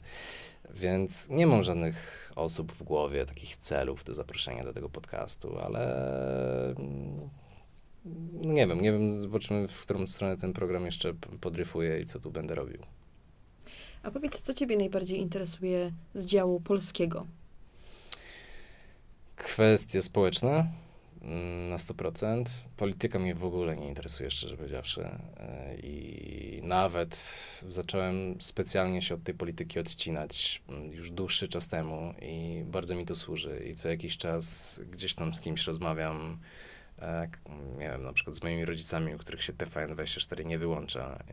Więc nie mam żadnych osób w głowie, takich celów do zaproszenia do tego podcastu, ale no nie wiem, nie wiem, zobaczymy, w którą stronę ten program jeszcze podryfuje i co tu będę robił. A powiedz, co ciebie najbardziej interesuje z działu polskiego? Kwestie społeczne na 100%. Polityka mnie w ogóle nie interesuje, szczerze powiedziawszy. E, I nawet zacząłem specjalnie się od tej polityki odcinać mm, już dłuższy czas temu i bardzo mi to służy. I co jakiś czas gdzieś tam z kimś rozmawiam, e, nie wiem, na przykład z moimi rodzicami, u których się TVN24 nie wyłącza.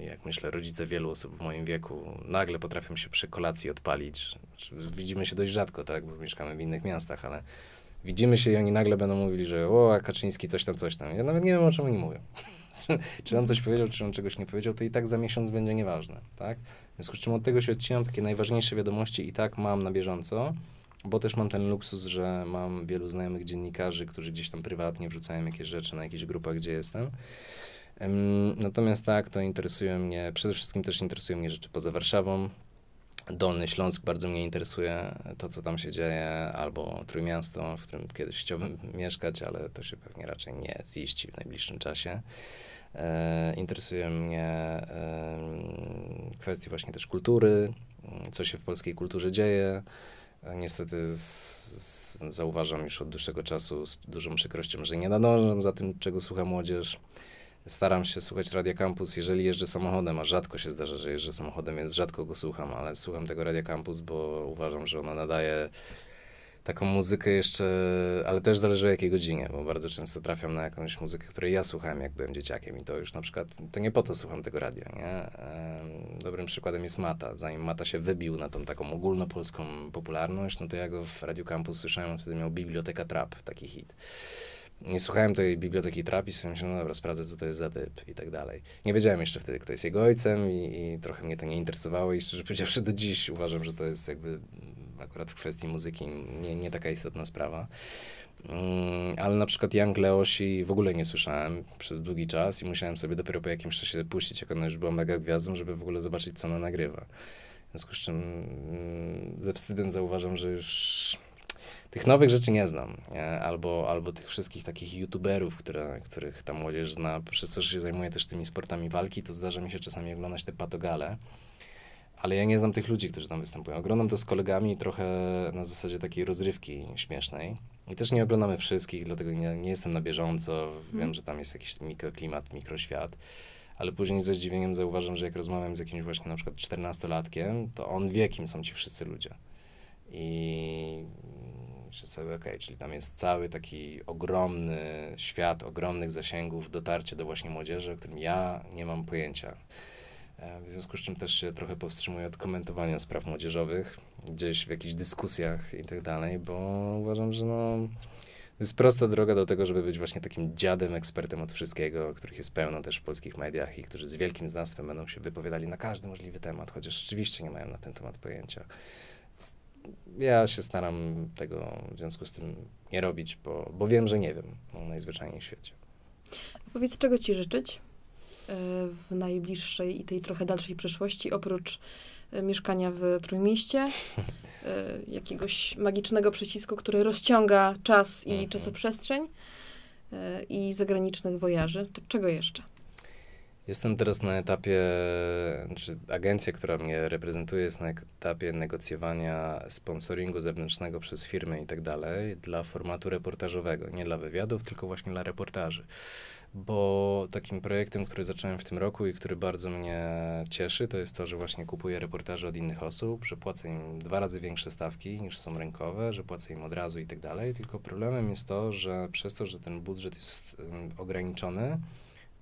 I, jak myślę, rodzice wielu osób w moim wieku nagle potrafią się przy kolacji odpalić. Widzimy się dość rzadko, tak, bo mieszkamy w innych miastach, ale widzimy się i oni nagle będą mówili, że o, Kaczyński coś tam, coś tam. Ja nawet nie wiem, o czym oni mówią. [laughs] czy on coś powiedział, czy on czegoś nie powiedział, to i tak za miesiąc będzie nieważne, tak? W związku z czym od tego się odcinam, takie najważniejsze wiadomości i tak mam na bieżąco, bo też mam ten luksus, że mam wielu znajomych dziennikarzy, którzy gdzieś tam prywatnie wrzucają jakieś rzeczy na jakichś grupach, gdzie jestem. Natomiast tak, to interesuje mnie, przede wszystkim też interesują mnie rzeczy poza Warszawą, Dolny Śląsk bardzo mnie interesuje, to co tam się dzieje, albo Trójmiasto, w którym kiedyś chciałbym [laughs] mieszkać, ale to się pewnie raczej nie ziści w najbliższym czasie. E, interesuje mnie e, kwestie właśnie też kultury, co się w polskiej kulturze dzieje. E, niestety z, z, zauważam już od dłuższego czasu z dużą przykrością, że nie nadążam za tym, czego słucha młodzież staram się słuchać Radia Campus, jeżeli jeżdżę samochodem, a rzadko się zdarza, że jeżdżę samochodem, więc rzadko go słucham, ale słucham tego Radia Campus, bo uważam, że ono nadaje taką muzykę jeszcze, ale też zależy o jakiej godzinie, bo bardzo często trafiam na jakąś muzykę, której ja słuchałem, jak byłem dzieciakiem i to już na przykład, to nie po to słucham tego radia, nie? Dobrym przykładem jest Mata. Zanim Mata się wybił na tą taką ogólnopolską popularność, no to ja go w Radio Campus słyszałem, wtedy miał Biblioteka Trap, taki hit nie słuchałem tej biblioteki Trap i sobie myślałem, no dobra, sprawdzę, co to jest za typ i tak dalej. Nie wiedziałem jeszcze wtedy, kto jest jego ojcem i, i trochę mnie to nie interesowało i szczerze powiedziawszy do dziś uważam, że to jest jakby akurat w kwestii muzyki nie, nie taka istotna sprawa. Mm, ale na przykład Young Leosi w ogóle nie słyszałem przez długi czas i musiałem sobie dopiero po jakimś czasie puścić, jak ona już była mega gwiazdą, żeby w ogóle zobaczyć, co ona nagrywa. W związku z czym mm, ze wstydem zauważam, że już tych nowych rzeczy nie znam? Albo, albo tych wszystkich takich youtuberów, które, których ta młodzież zna, przez to, że się zajmuję też tymi sportami walki, to zdarza mi się czasami oglądać te patogale, ale ja nie znam tych ludzi, którzy tam występują. Oglądam to z kolegami trochę na zasadzie takiej rozrywki śmiesznej. I też nie oglądamy wszystkich, dlatego nie, nie jestem na bieżąco. Wiem, hmm. że tam jest jakiś mikroklimat, mikroświat ale później ze zdziwieniem zauważam, że jak rozmawiam z jakimś właśnie na przykład 14-latkiem, to on wie, kim są ci wszyscy ludzie. I myślę sobie, czyli tam jest cały taki ogromny świat ogromnych zasięgów, dotarcie do właśnie młodzieży, o którym ja nie mam pojęcia. E, W związku z czym też się trochę powstrzymuję od komentowania spraw młodzieżowych, gdzieś w jakichś dyskusjach i tak dalej, bo uważam, że no, to jest prosta droga do tego, żeby być właśnie takim dziadem, ekspertem od wszystkiego, których jest pełno też w polskich mediach i którzy z wielkim znawstwem będą się wypowiadali na każdy możliwy temat, chociaż rzeczywiście nie mają na ten temat pojęcia. Ja się staram tego w związku z tym nie robić, bo, bo wiem, że nie wiem no, najzwyczajniej w świecie. Powiedz, czego ci życzyć e, w najbliższej i tej trochę dalszej przyszłości, oprócz e, mieszkania w Trójmieście, e, [laughs] jakiegoś magicznego przycisku, który rozciąga czas i Mhm. czasoprzestrzeń i zagranicznych wojaży. To czego jeszcze? Jestem teraz na etapie, czy agencja, która mnie reprezentuje, jest na etapie negocjowania sponsoringu zewnętrznego przez firmy i tak dalej dla formatu reportażowego. Nie dla wywiadów, tylko właśnie dla reportaży. Bo takim projektem, który zacząłem w tym roku i który bardzo mnie cieszy, to jest to, że właśnie kupuję reportaże od innych osób, że płacę im dwa razy większe stawki niż są rynkowe, że płacę im od razu i tak dalej. Tylko problemem jest to, że przez to, że ten budżet jest ograniczony,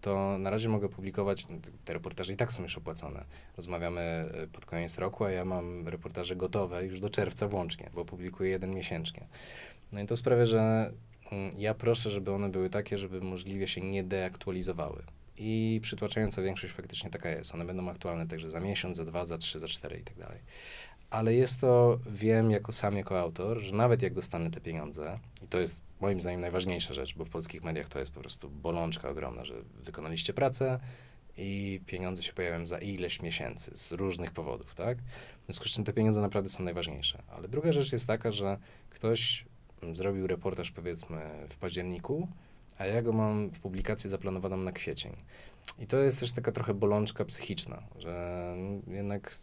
to na razie mogę publikować, no, te- reportaże i tak są już opłacone. Rozmawiamy y, pod koniec roku, a ja mam reportaże gotowe już do czerwca włącznie, bo publikuję jeden miesięcznie. No i to sprawia, że mm, ja proszę, żeby one były takie, żeby możliwie się nie deaktualizowały. I przytłaczająca większość faktycznie taka jest. One będą aktualne także za miesiąc, za dwa, za trzy, za cztery i tak dalej. Ale jest to, wiem jako sam, jako autor, że nawet jak dostanę te pieniądze, i to jest moim zdaniem najważniejsza rzecz, bo w polskich mediach to jest po prostu bolączka ogromna, że wykonaliście pracę i pieniądze się pojawiają za ileś miesięcy z różnych powodów, tak? W związku z czym te pieniądze naprawdę są najważniejsze. Ale druga rzecz jest taka, że ktoś mm, zrobił reportaż powiedzmy w październiku, a ja go mam w publikację zaplanowaną na kwiecień. I to jest też taka trochę bolączka psychiczna, że mm, jednak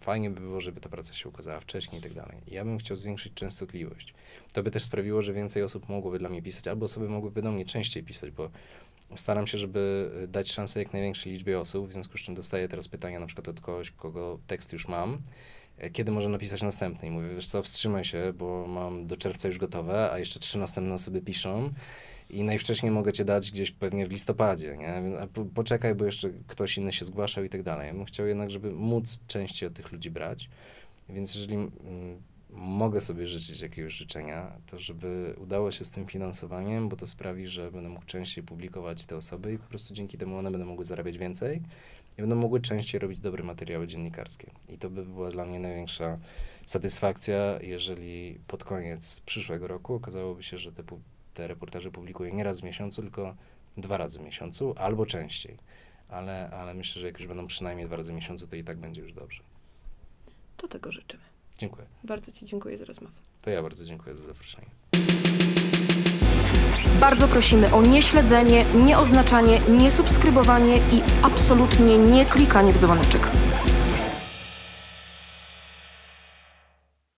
fajnie by było, żeby ta praca się ukazała wcześniej i tak dalej. I ja bym chciał zwiększyć częstotliwość. To by też sprawiło, że więcej osób mogłoby dla mnie pisać, albo osoby mogłyby do mnie częściej pisać, bo staram się, żeby y, dać szansę jak największej liczbie osób, w związku z czym dostaję teraz pytania na przykład od kogoś, kogo tekst już mam, e, kiedy może napisać następny. I mówię, wiesz co, wstrzymaj się, bo mam do czerwca już gotowe, a jeszcze trzy następne osoby piszą i najwcześniej mogę cię dać gdzieś pewnie w listopadzie, nie? A po, poczekaj, bo jeszcze ktoś inny się zgłaszał i tak dalej. Ja bym chciał jednak, żeby móc częściej od tych ludzi brać, więc jeżeli mm, mogę sobie życzyć jakiegoś życzenia, to żeby udało się z tym finansowaniem, bo to sprawi, że będę mógł częściej publikować te osoby i po prostu dzięki temu one będą mogły zarabiać więcej i będą mogły częściej robić dobre materiały dziennikarskie. I to by była dla mnie największa satysfakcja, jeżeli pod koniec przyszłego roku okazałoby się, że te, te reportaże publikuję nie raz w miesiącu, tylko dwa razy w miesiącu albo częściej. Ale, ale myślę, że jak już będą przynajmniej dwa razy w miesiącu, to i tak będzie już dobrze. To tego życzymy. Dziękuję. Bardzo ci dziękuję za rozmowę. To ja bardzo dziękuję za zaproszenie. Bardzo prosimy o nieśledzenie, nieoznaczanie, niesubskrybowanie i absolutnie nie klikanie w dzwoneczek.